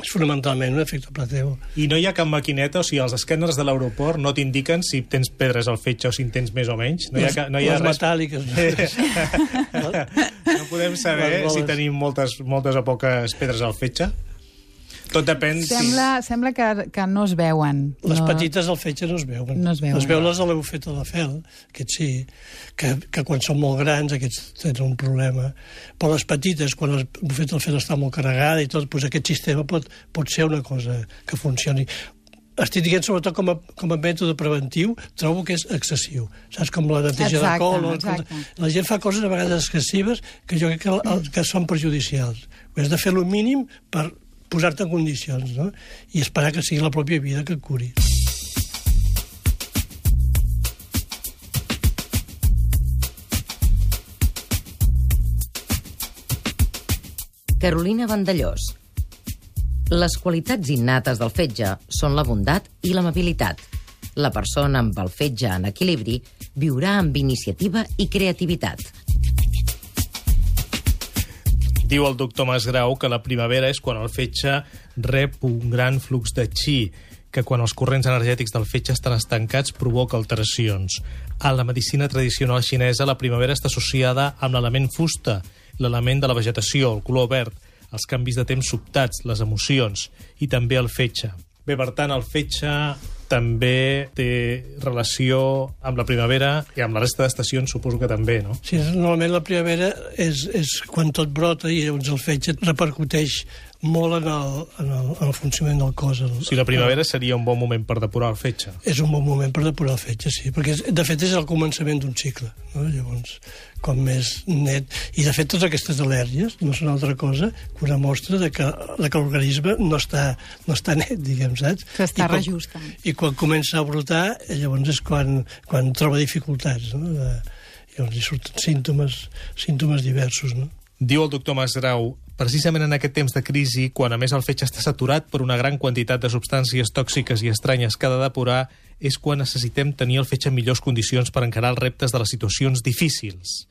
Speaker 5: és fonamentalment un efecte placebo.
Speaker 1: I no hi ha cap maquineta, o sigui, els escàners de l'aeroport no t'indiquen si tens pedres al fetge o si en tens més o menys? No hi ha, no hi ha
Speaker 5: les
Speaker 1: res...
Speaker 5: metàl·liques.
Speaker 1: no podem saber si tenim moltes, moltes o poques pedres al fetge? Tot depèn...
Speaker 6: Sembla,
Speaker 1: si...
Speaker 6: sembla que, que no es veuen.
Speaker 5: Les
Speaker 6: no...
Speaker 5: petites al fetge no es veuen.
Speaker 6: No es veuen.
Speaker 5: Es veuen les de l'eufeta de fel, aquests sí, que, que quan són molt grans aquests tenen un problema. Però les petites, quan el bufeta del fel està molt carregada i tot, doncs aquest sistema pot, pot ser una cosa que funcioni estic dient sobretot com a, com a mètode preventiu, trobo que és excessiu. Saps, com la neteja exacte, de col... Exacte. La gent fa coses a vegades excessives que jo crec que, que són perjudicials. Has de fer lo mínim per posar-te en condicions, no? I esperar que sigui la pròpia vida que et curi.
Speaker 3: Carolina Vandellós, les qualitats innates del fetge són la bondat i l'amabilitat. La persona amb el fetge en equilibri viurà amb iniciativa i creativitat.
Speaker 1: Diu el doctor Masgrau que la primavera és quan el fetge rep un gran flux de chi, que quan els corrents energètics del fetge estan estancats provoca alteracions. A la medicina tradicional xinesa, la primavera està associada amb l'element fusta, l'element de la vegetació, el color verd, els canvis de temps sobtats, les emocions i també el fetge. Bé, per tant, el fetge també té relació amb la primavera i amb la resta d'estacions suposo que també, no?
Speaker 5: Sí, normalment la primavera és, és quan tot brota i llavors el fetge repercuteix molt en el, en el, en el funcionament del cos. El,
Speaker 1: o sigui, la primavera seria un bon moment per depurar el fetge.
Speaker 5: És un bon moment per depurar el fetge, sí, perquè és, de fet és el començament d'un cicle. No? Llavors, com més net... I de fet totes aquestes al·lèrgies no són altra cosa que una mostra de que, de que l'organisme no, està, no està net, diguem, saps?
Speaker 6: S'està reajustant.
Speaker 5: I quan comença a brotar, llavors és quan, quan troba dificultats, no? De, llavors hi surten símptomes, símptomes diversos, no?
Speaker 1: Diu el doctor Masgrau, precisament en aquest temps de crisi, quan a més el fetge està saturat per una gran quantitat de substàncies tòxiques i estranyes que ha de depurar, és quan necessitem tenir el fetge en millors condicions per encarar els reptes de les situacions difícils.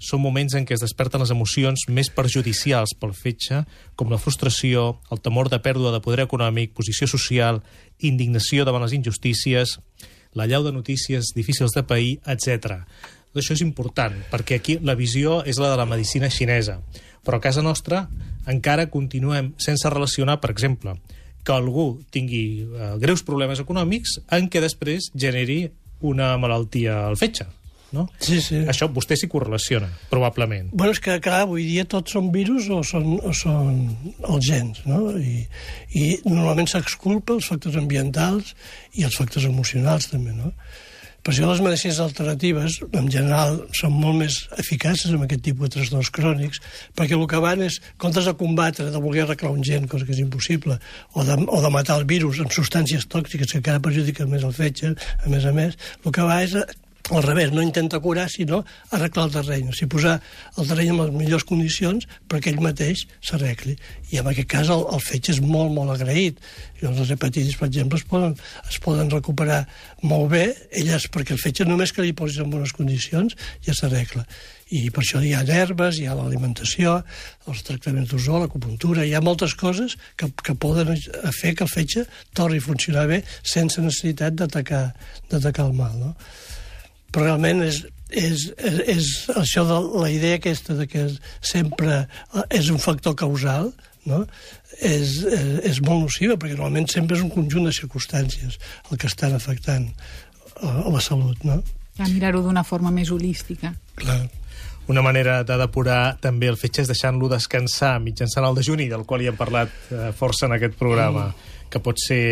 Speaker 1: Són moments en què es desperten les emocions més perjudicials pel fetge, com la frustració, el temor de pèrdua de poder econòmic, posició social, indignació davant les injustícies, la llau de notícies difícils de pair, etc. Això és important, perquè aquí la visió és la de la medicina xinesa. Però a casa nostra encara continuem sense relacionar, per exemple, que algú tingui eh, greus problemes econòmics en què després generi una malaltia al fetge. No?
Speaker 5: Sí, sí.
Speaker 1: Això vostè s'hi correlaciona, probablement.
Speaker 5: Bueno, és que, clar, avui dia tots són virus o són, o són els gens, no? I, i normalment s'exculpa els factors ambientals i els factors emocionals, també, no? Per això les medicines alternatives, en general, són molt més eficaces amb aquest tipus de trastorns crònics, perquè el que van és, en comptes de combatre, de voler arreglar un gen, cosa que és impossible, o de, o de matar el virus amb substàncies tòxiques que encara perjudiquen més el fetge, a més a més, el que va és al revés, no intenta curar, sinó arreglar el terreny, o sigui, posar el terreny en les millors condicions perquè ell mateix s'arregli. I en aquest cas el, el fetge és molt, molt agraït. I les hepatitis, per exemple, es poden, es poden recuperar molt bé, elles, perquè el fetge només que li posis en bones condicions ja s'arregla. I per això hi ha herbes, hi ha l'alimentació, els tractaments d'ozó, l'acupuntura, hi ha moltes coses que, que poden fer que el fetge torni a funcionar bé sense necessitat d'atacar el mal, no? Però realment és, és, és, és això de la idea aquesta de que sempre és un factor causal, no? és, és, és molt nociva, perquè normalment sempre és un conjunt de circumstàncies el que estan afectant a, a la salut. No?
Speaker 6: A mirar-ho d'una forma més holística.
Speaker 5: Clar.
Speaker 1: Una manera de depurar també el fetge és deixant-lo descansar mitjançant el dejuni, del qual hi hem parlat eh, força en aquest programa, mm. que pot ser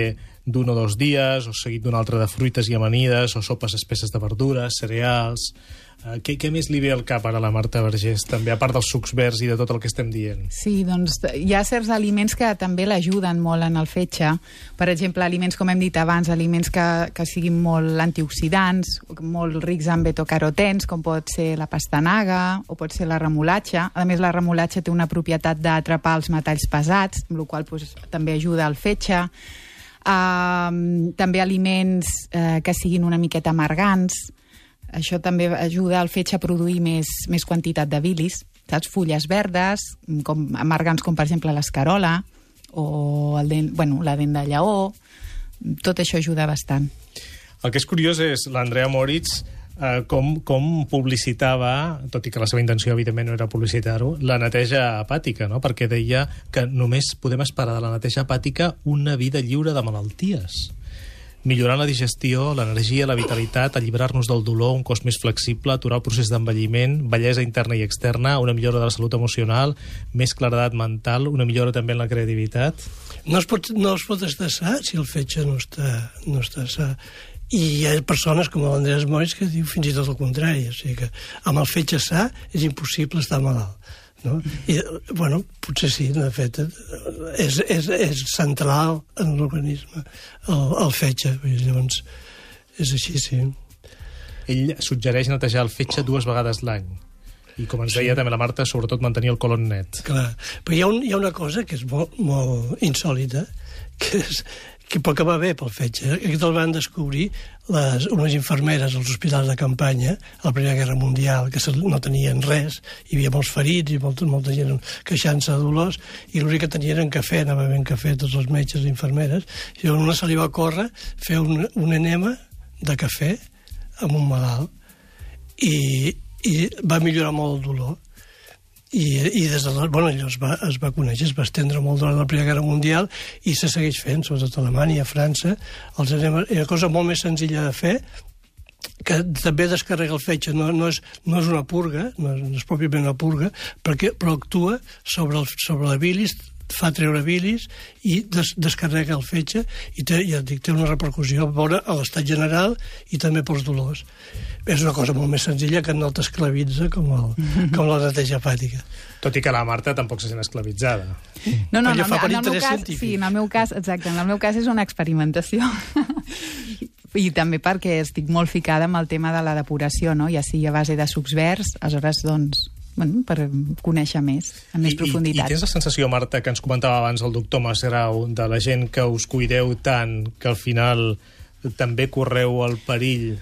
Speaker 1: d'un o dos dies, o seguit d'un altre de fruites i amanides, o sopes espesses de verdures, cereals... Uh, què, què més li ve al cap ara a la Marta Vergés, també, a part dels sucs verds i de tot el que estem dient?
Speaker 6: Sí, doncs hi ha certs aliments que també l'ajuden molt en el fetge. Per exemple, aliments, com hem dit abans, aliments que, que siguin molt antioxidants, molt rics en betocarotens, com pot ser la pastanaga o pot ser la remolatxa. A més, la remolatxa té una propietat d'atrapar els metalls pesats, amb la qual doncs, també ajuda al fetge Uh, també aliments uh, que siguin una miqueta amargants. Això també ajuda al fetge a produir més, més quantitat de bilis. Saps? Fulles verdes, com, amargants com per exemple l'escarola o el dent, bueno, la dent de lleó. Tot això ajuda bastant.
Speaker 1: El que és curiós és l'Andrea Moritz eh, com, com publicitava, tot i que la seva intenció evidentment no era publicitar-ho, la neteja hepàtica, no? perquè deia que només podem esperar de la neteja hepàtica una vida lliure de malalties millorant la digestió, l'energia, la vitalitat, alliberar-nos del dolor, un cos més flexible, aturar el procés d'envelliment, bellesa interna i externa, una millora de la salut emocional, més claredat mental, una millora també en la creativitat.
Speaker 5: No es pot, no es pot estar sa si el fetge no està, no està sa. I hi ha persones com l'Andrés Moris que diu fins i tot el contrari, o sigui que amb el fetge sa és impossible estar malalt. No? I, bueno, potser sí, de fet, és, és, és central en l'organisme el, el fetge. Llavors, és així, sí.
Speaker 1: Ell suggereix netejar el fetge dues vegades l'any. I com ens deia sí. també la Marta, sobretot mantenir el colon net.
Speaker 5: Clar, però hi ha, un, hi ha una cosa que és molt, molt insòlita, que és que pot acabar bé pel fetge. Aquest el van descobrir les, unes infermeres als hospitals de campanya a la Primera Guerra Mundial, que no tenien res, hi havia molts ferits i molta, molta gent queixant-se de dolors, i l'únic que tenien era cafè, anava ben cafè tots els metges i infermeres, i a una se li va córrer fer un, un enema de cafè amb un malalt, i, i va millorar molt el dolor i, i des de bueno, allò es va, es va conèixer, es va estendre molt durant la Primera Guerra Mundial i se segueix fent, sobretot a Alemanya, a França. Els anem, és una cosa molt més senzilla de fer, que també descarrega el fetge, no, no, és, no és una purga, no és, no és pròpiament una purga, perquè, però actua sobre, el, sobre la bilis, fa treure bilis i des, descarrega el fetge i té, ja dic, té una repercussió bona a l'estat general i també pels dolors. És una cosa molt més senzilla que no t'esclavitza com, el, com la neteja hepàtica.
Speaker 1: Tot i que la Marta tampoc se sent esclavitzada.
Speaker 6: No, no, en el, en el meu cas, científic. sí, en el meu cas, exacte, en el meu cas és una experimentació. I també perquè estic molt ficada amb el tema de la depuració, no? ja sigui a base de sucs verds, aleshores, doncs, bueno, per conèixer més, amb més I, profunditat.
Speaker 1: I, I tens la sensació, Marta, que ens comentava abans el doctor Masgrau, de la gent que us cuideu tant que al final també correu el perill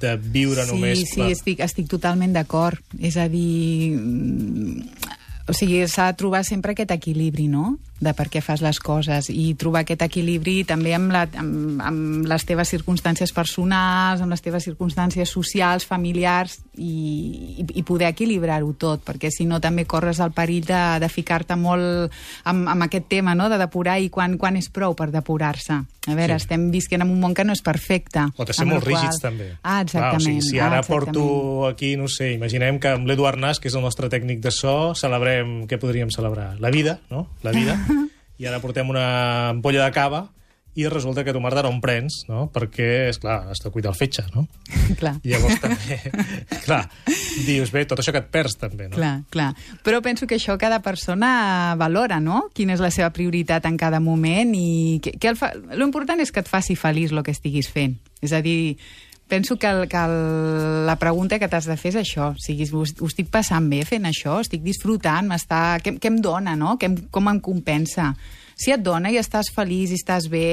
Speaker 1: de viure
Speaker 6: sí,
Speaker 1: només...
Speaker 6: Sí, sí, estic, estic totalment d'acord. És a dir, mm, o sigui, s'ha de trobar sempre aquest equilibri, no? De per què fas les coses i trobar aquest equilibri també amb, la, amb, amb les teves circumstàncies personals, amb les teves circumstàncies socials, familiars i, i, i poder equilibrar-ho tot, perquè si no també corres el perill de, de ficar-te molt amb, amb aquest tema, no?, de depurar i quan, quan és prou per depurar-se. A veure,
Speaker 1: Sí.
Speaker 6: estem visquent en un món que no és perfecte.
Speaker 1: O de ser molt
Speaker 6: qual-
Speaker 1: rígids, també.
Speaker 6: Ah, exactament.
Speaker 1: Clar, o sigui, si ara
Speaker 6: ah, exactament.
Speaker 1: porto aquí, no sé, imaginem que amb l'Eduard Nas, que és el nostre tècnic de so, celebrem... Què podríem celebrar? La vida, no? La vida. I ara portem una ampolla de cava i resulta que tu, Marta, no en prens, no? Perquè, és clar, has de cuidar el fetge, no?
Speaker 6: Clar.
Speaker 1: I llavors també, clar, dius, bé, tot això que et perds també, no?
Speaker 6: Clar, clar. Però penso que això cada persona valora, no? Quina és la seva prioritat en cada moment i que, que el fa... l'important és que et faci feliç el que estiguis fent. És a dir, penso que, el, que el, la pregunta que t'has de fer és això. O sigui, ho, ho estic passant bé fent això? Estic disfrutant? M'està... Què, què em dona, no? Què, com em compensa? Si et dona i estàs feliç i estàs bé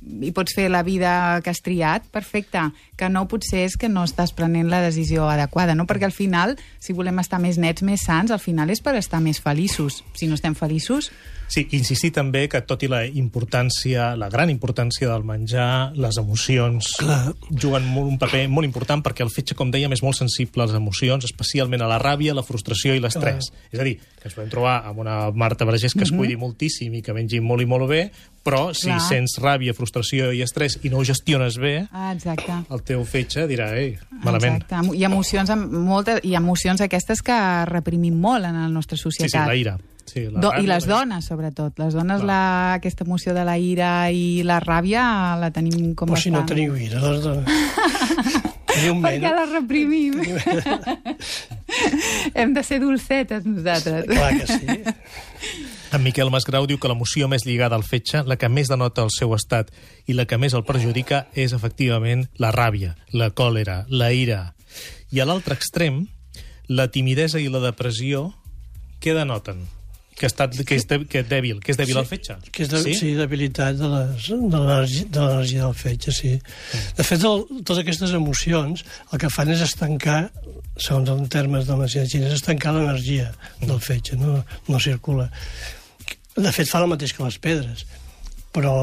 Speaker 6: i pots fer la vida que has triat, perfecte. Que no potser és que no estàs prenent la decisió adequada, no? Perquè al final, si volem estar més nets, més sants, al final és per estar més feliços. Si no estem feliços,
Speaker 1: Sí, insistir també que tot i la importància, la gran importància del menjar, les emocions
Speaker 5: Clar.
Speaker 1: juguen molt, un paper molt important perquè el fetge, com dèiem, és molt sensible a les emocions, especialment a la ràbia, la frustració i l'estrès. És a dir, que ens podem trobar amb una Marta Vergés que es cuidi moltíssim i que mengi molt i molt bé, però si
Speaker 6: Clar.
Speaker 1: sents ràbia, frustració i estrès i no ho gestiones bé,
Speaker 6: ah, exacte.
Speaker 1: el teu fetge dirà, ei, malament.
Speaker 6: Exacte. Emo- I emocions, amb moltes, i emocions aquestes que reprimim molt en la nostra
Speaker 1: Sí, sí,
Speaker 6: societat.
Speaker 1: la ira. Sí, la
Speaker 6: Do,
Speaker 1: ràbia,
Speaker 6: I les
Speaker 1: la-
Speaker 6: dones, sobretot. Les dones,
Speaker 1: Clar.
Speaker 6: la, aquesta emoció de la ira i la ràbia la tenim com
Speaker 5: Però si no teniu ira, doncs... teniu
Speaker 6: Perquè la reprimim. Hem de ser dolcetes, nosaltres.
Speaker 5: Clar que sí.
Speaker 1: En Miquel Masgrau diu que l'emoció més lligada al fetge, la que més denota el seu estat i la que més el perjudica és efectivament la ràbia, la còlera, la ira. I a l'altre extrem, la timidesa i la depressió, què denoten? Que, està, que, és, de, que és dèbil, que és dèbil el fetge?
Speaker 5: Que és de, sí? sí, debilitat de l'energia de del fetge, sí. De fet, el, totes aquestes emocions el que fan és estancar, segons els termes de la medicina xina, és estancar l'energia del fetge, no, no circula. De fet, fa el mateix que les pedres, però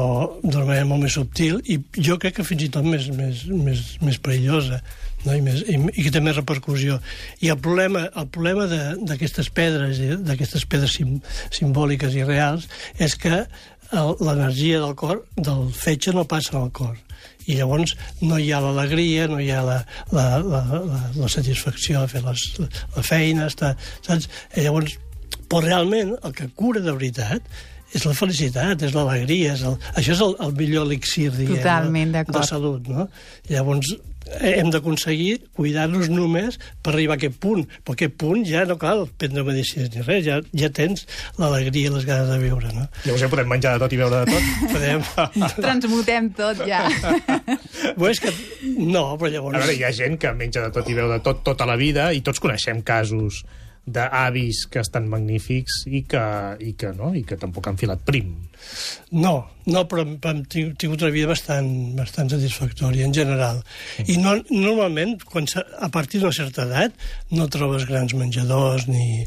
Speaker 5: d'una manera molt més subtil i jo crec que fins i tot més, més, més, més perillosa no? I, més, i, i que té més repercussió. I el problema, el problema d'aquestes pedres, d'aquestes pedres sim, simbòliques i reals, és que l'energia del cor, del fetge, no passa al cor. I llavors no hi ha l'alegria, no hi ha la, la, la, la, la satisfacció de fer les, la feina, està, saps? I llavors, però realment el que cura de veritat és la felicitat, és l'alegria, és el, això és el, el millor elixir, diguem,
Speaker 6: Totalment
Speaker 5: no?
Speaker 6: d'acord.
Speaker 5: de salut, no? Llavors, eh, hem d'aconseguir cuidar-nos només per arribar a aquest punt. Però aquest punt ja no cal prendre medicines ni res, ja, ja tens l'alegria i les ganes de viure, no?
Speaker 1: Llavors ja podem menjar de tot i beure de tot?
Speaker 5: Podem...
Speaker 6: Transmutem tot ja.
Speaker 5: Bé, és que... No, però
Speaker 1: A
Speaker 5: llavors...
Speaker 1: veure, hi ha gent que menja de tot i veu de tot tota la vida i tots coneixem casos d'avis que estan magnífics i que, i que, no? I que tampoc han filat prim.
Speaker 5: No, no, però hem, hem ting- tingut una vida bastant, bastant satisfactòria, en general. I no, normalment, quan a partir d'una certa edat, no trobes grans menjadors ni,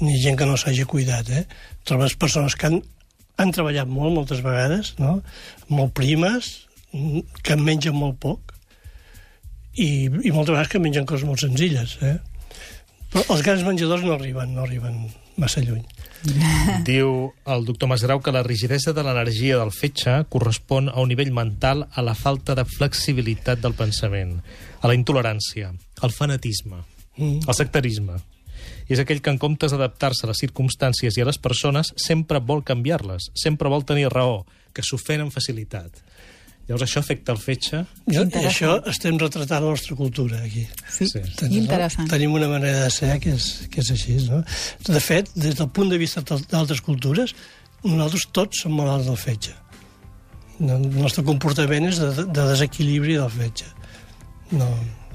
Speaker 5: ni gent que no s'hagi cuidat, eh? Trobes persones que han, han treballat molt, moltes vegades, no? Molt primes, que mengen molt poc, i, i moltes vegades que mengen coses molt senzilles, eh? Però els grans menjadors no arriben, no arriben massa lluny.
Speaker 1: Diu el doctor Masgrau que la rigidesa de l'energia del fetge correspon a un nivell mental a la falta de flexibilitat del pensament, a la intolerància, al fanatisme,
Speaker 5: Mm.
Speaker 1: al sectarisme. I és aquell que en comptes d'adaptar-se a les circumstàncies i a les persones sempre vol canviar-les, sempre vol tenir raó, que s'ofèn amb facilitat. Llavors això afecta el fetge?
Speaker 5: Jo, I això estem retratant la nostra cultura, aquí.
Speaker 6: Sí,
Speaker 1: Sí.
Speaker 6: sí. interessant.
Speaker 5: Tenim una manera de ser que és, que és així, no? De fet, des del punt de vista d'al- d'altres cultures, nosaltres tots som malalts del fetge. El nostre comportament és de, de desequilibri del fetge. No,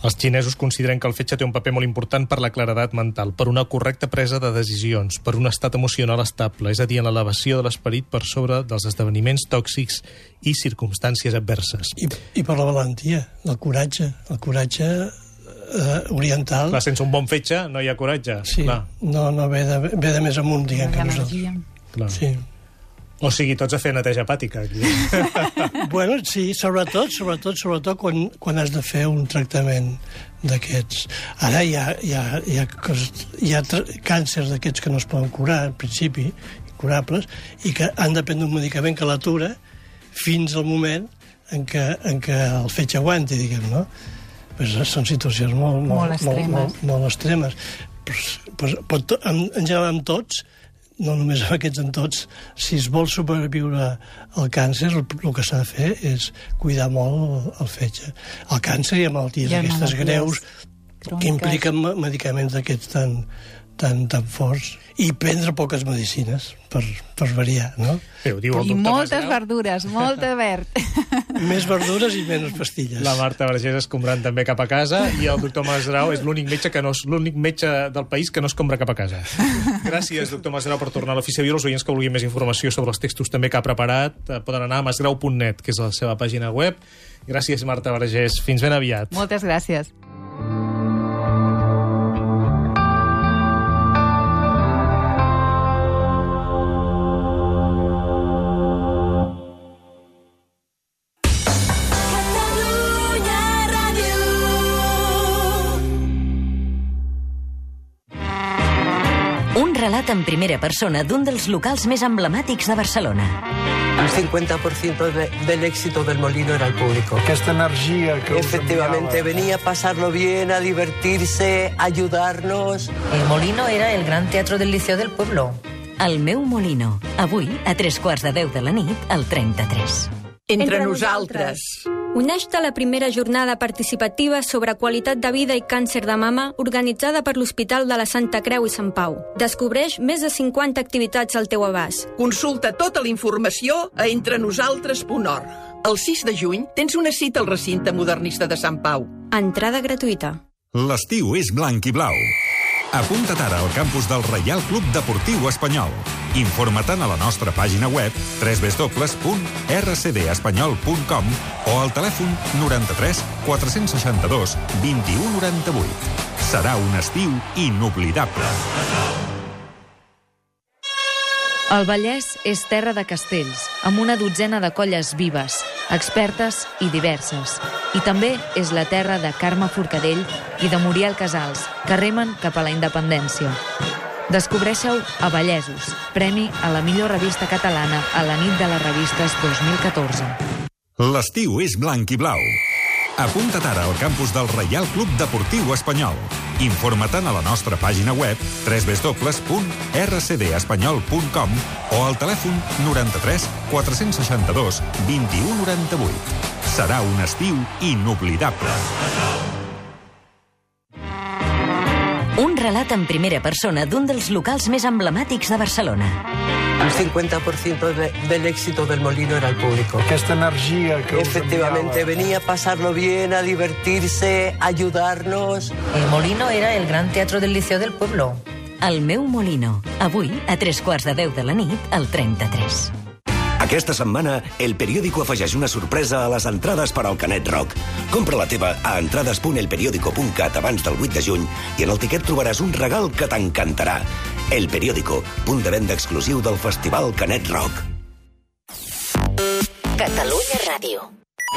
Speaker 1: Els xinesos consideren que el fetge té un paper molt important per la claredat mental, per una correcta presa de decisions, per un estat emocional estable, és a dir, en l'elevació de l'esperit per sobre dels esdeveniments tòxics i circumstàncies adverses.
Speaker 5: I, I per la valentia, el coratge, el coratge eh, oriental.
Speaker 1: Clar, sense un bon fetge no hi ha coratge.
Speaker 5: sí,
Speaker 1: Clar,
Speaker 5: no, no ve de, ve de més amunt, diguem que nosaltres.
Speaker 1: Clar.
Speaker 5: Sí.
Speaker 1: O sigui, tots a fer neteja hepàtica. Aquí.
Speaker 5: Bueno, sí, sobretot, sobretot, sobretot quan, quan has de fer un tractament d'aquests. Ara hi ha, hi ha, hi ha, hi ha càncers d'aquests que no es poden curar, en principi, curables, i que han de prendre un medicament que l'atura fins al moment en què, en què el fetge aguanti, diguem, no? Pues són situacions molt, molt,
Speaker 6: Molt extremes.
Speaker 5: Molt, molt, molt extremes. Pues, pues, pot, en, en general, amb tots, no només amb aquests, en tots, si es vol sobreviure al càncer, el, el que s'ha de fer és cuidar molt el, el fetge. El càncer i malalties
Speaker 6: I
Speaker 5: aquestes
Speaker 6: malalties
Speaker 5: greus que impliquen me- medicaments d'aquests tan, tan, tan forts i prendre poques medicines per, per variar, no?
Speaker 1: Bé, ho diu el
Speaker 6: I moltes
Speaker 1: Masgrau.
Speaker 6: verdures, molt de verd.
Speaker 5: Més verdures i menys pastilles.
Speaker 1: La Marta Vergés escombrant també cap a casa i el doctor Masgrau és l'únic metge que no és l'únic metge del país que no escombra cap a casa. Gràcies, doctor Masgrau, per tornar a l'ofici de Viu. Els oients que vulguin més informació sobre els textos també que ha preparat eh, poden anar a masgrau.net, que és la seva pàgina web. Gràcies, Marta Vergés. Fins ben aviat.
Speaker 6: Moltes gràcies.
Speaker 2: Relat en primera persona d'un dels locals més emblemàtics de Barcelona.
Speaker 7: El 50% de- del éxito del molino era el público.
Speaker 8: Aquesta energia que
Speaker 7: Efectivamente,
Speaker 8: enviava.
Speaker 7: venía a pasarlo bien, a divertirse, a ayudarnos.
Speaker 3: El Molino era el gran teatro del Liceo del Pueblo.
Speaker 2: El meu Molino. Avui, a tres quarts de deu de la nit, al 33.
Speaker 9: Entre nosaltres. Uneix-te a la primera jornada participativa sobre qualitat de vida i càncer de mama organitzada per l'Hospital de la Santa Creu i Sant Pau. Descobreix més de 50 activitats al teu abast.
Speaker 10: Consulta tota la informació a entrenosaltres.org. El 6 de juny tens una cita al recinte modernista de Sant Pau.
Speaker 9: Entrada gratuïta.
Speaker 11: L'estiu és blanc i blau. Apunta't ara al campus del Reial Club Deportiu Espanyol. Informa't a la nostra pàgina web www.rcdespanyol.com o al telèfon 93 462 2198. Serà un estiu inoblidable.
Speaker 12: El Vallès és terra de castells, amb una dotzena de colles vives, expertes i diverses. I també és la terra de Carme Forcadell i de Muriel Casals, que remen cap a la independència. Descobreixeu a Vallesos, premi a la millor revista catalana a la nit de les revistes 2014.
Speaker 11: L'estiu és blanc i blau. Apunta't ara al campus del Reial Club Deportiu Espanyol. Informa't a la nostra pàgina web www.rcdespanyol.com o al telèfon 93 462 2198. Serà un estiu inoblidable.
Speaker 2: Un relat en primera persona d'un dels locals més emblemàtics de Barcelona.
Speaker 7: El 50% de- del éxito del molino era el público.
Speaker 8: Aquesta energia que us
Speaker 7: Efectivamente,
Speaker 8: enviava.
Speaker 7: venía a pasarlo bien, a divertirse, a ayudarnos.
Speaker 3: El Molino era el gran teatro del Liceo del Pueblo.
Speaker 2: El meu Molino. Avui, a tres quarts de deu de la nit, al 33.
Speaker 13: Aquesta setmana, el periòdico afegeix una sorpresa a les entrades per al Canet Rock. Compra la teva a entrades.elperiódico.cat abans del 8 de juny i en el tiquet trobaràs un regal que t'encantarà. El Periódico, punt de venda exclusiu del Festival Canet Rock.
Speaker 2: Catalunya Ràdio.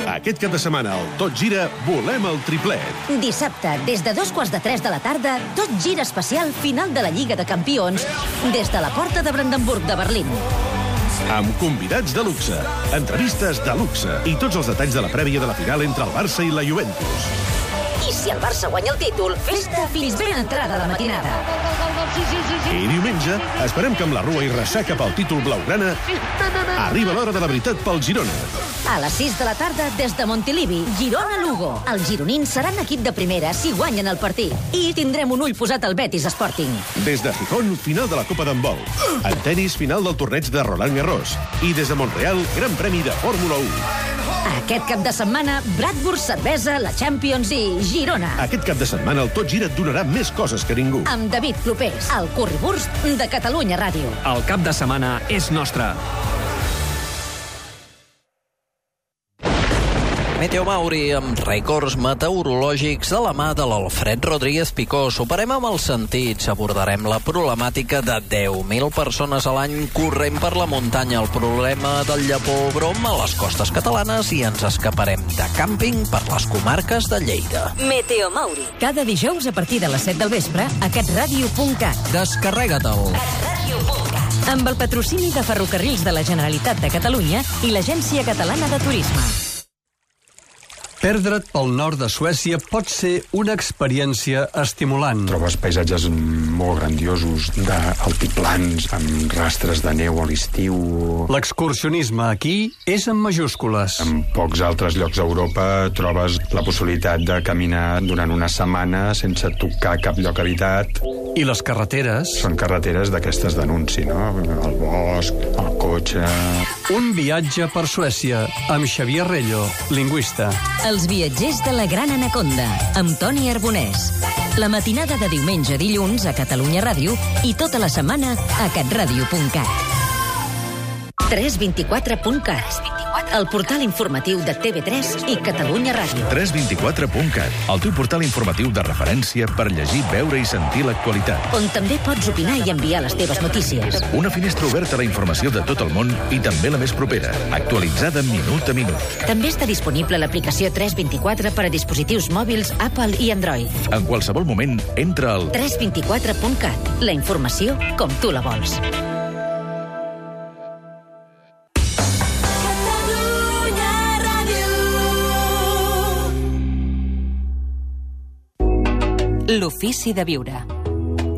Speaker 14: Aquest cap de setmana al Tot Gira volem el triplet.
Speaker 15: Dissabte, des de dos quarts de tres de la tarda, tot gira especial final de la Lliga de Campions des de la porta de Brandenburg de Berlín.
Speaker 14: Amb convidats de luxe, entrevistes de luxe i tots els detalls de la prèvia de la final entre el Barça i la Juventus.
Speaker 15: Si el Barça guanya el títol, festa fins ben entrada la matinada.
Speaker 14: I diumenge esperem que amb la rua i ressaca pel títol blaugrana arriba l'hora de la veritat pel Girona.
Speaker 15: A les 6 de la tarda, des de Montilivi, Girona-Lugo. Els gironins seran equip de primera si guanyen el partit. I tindrem un ull posat al Betis Sporting.
Speaker 14: Des de Gijón, final de la Copa d'Handbol. En tennis, final del torneig de Roland Garros. I des de Montreal, Gran Premi de Fórmula 1.
Speaker 15: Aquest cap de setmana, Bradburg, cervesa, la Champions i Girona.
Speaker 14: Aquest cap de setmana el Tot Gira et donarà més coses que ningú.
Speaker 15: Amb David Clopés, el currywurst de Catalunya Ràdio.
Speaker 16: El cap de setmana és nostre. Meteo Mauri amb rècords meteorològics de la mà de l'Alfred Rodríguez Picó. Superem amb els sentits. Abordarem la problemàtica de 10.000 persones a l'any corrent per la muntanya. El problema del llapó brom a les costes catalanes i ens escaparem de càmping per les comarques de Lleida.
Speaker 15: Meteo Mauri. Cada dijous a partir de les 7 del vespre a catradio.cat.
Speaker 16: Descarrega-te'l.
Speaker 15: Amb el patrocini de Ferrocarrils de la Generalitat de Catalunya i l'Agència Catalana de Turisme.
Speaker 17: Perdre't pel nord de Suècia pot ser una experiència estimulant.
Speaker 18: Trobes paisatges molt grandiosos, d'altiplans, amb rastres de neu a l'estiu...
Speaker 17: L'excursionisme aquí és en majúscules.
Speaker 18: En pocs altres llocs d'Europa trobes la possibilitat de caminar durant una setmana sense tocar cap lloc habitat.
Speaker 17: I les carreteres?
Speaker 18: Són carreteres d'aquestes d'anunci, no? El bosc, el cotxe...
Speaker 17: Un viatge per Suècia amb Xavier Rello, lingüista.
Speaker 15: Els viatgers de la Gran Anaconda, amb Toni Arbonès. La matinada de diumenge a dilluns a Catalunya Ràdio i tota la setmana a catradio.cat. 324.cat, el portal informatiu de TV3 i Catalunya Ràdio.
Speaker 19: 324.cat, el teu portal informatiu de referència per llegir, veure i sentir l'actualitat.
Speaker 15: On també pots opinar i enviar les teves notícies.
Speaker 19: Una finestra oberta a la informació de tot el món i també la més propera, actualitzada minut a minut.
Speaker 15: També està disponible l'aplicació 324 per a dispositius mòbils Apple i Android.
Speaker 19: En qualsevol moment, entra al
Speaker 15: 324.cat, la informació com tu la vols.
Speaker 20: L'ofici de viure.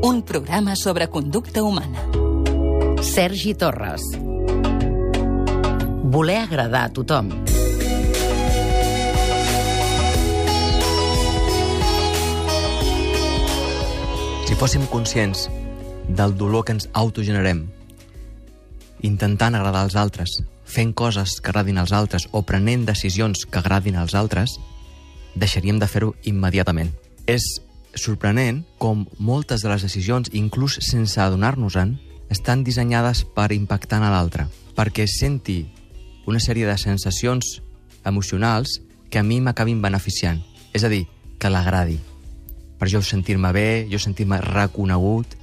Speaker 20: Un programa sobre conducta humana.
Speaker 3: Sergi Torres. Voler agradar a tothom.
Speaker 21: Si fóssim conscients del dolor que ens autogenerem, intentant agradar als altres, fent coses que agradin als altres o prenent decisions que agradin als altres, deixaríem de fer-ho immediatament. És sorprenent com moltes de les decisions, inclús sense adonar-nos-en, estan dissenyades per impactar en l'altre, perquè senti una sèrie de sensacions emocionals que a mi m'acabin beneficiant. És a dir, que l'agradi. Per jo sentir-me bé, jo sentir-me reconegut,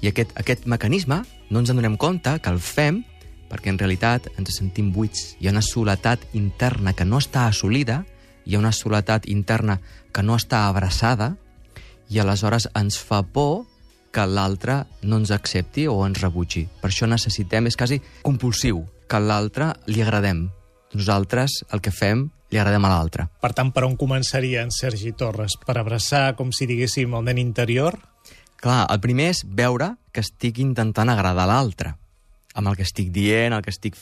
Speaker 21: i aquest, aquest mecanisme no ens en donem compte que el fem perquè en realitat ens sentim buits. Hi ha una soledat interna que no està assolida, hi ha una soledat interna que no està abraçada, i aleshores ens fa por que l'altre no ens accepti o ens rebutgi. Per això necessitem, és quasi compulsiu, que a l'altre li agradem. Nosaltres el que fem li agradem a l'altre.
Speaker 1: Per tant, per on començaria en Sergi Torres? Per abraçar, com si diguéssim, el nen interior?
Speaker 21: Clar, el primer és veure que estic intentant agradar l'altre amb el que estic dient, el que estic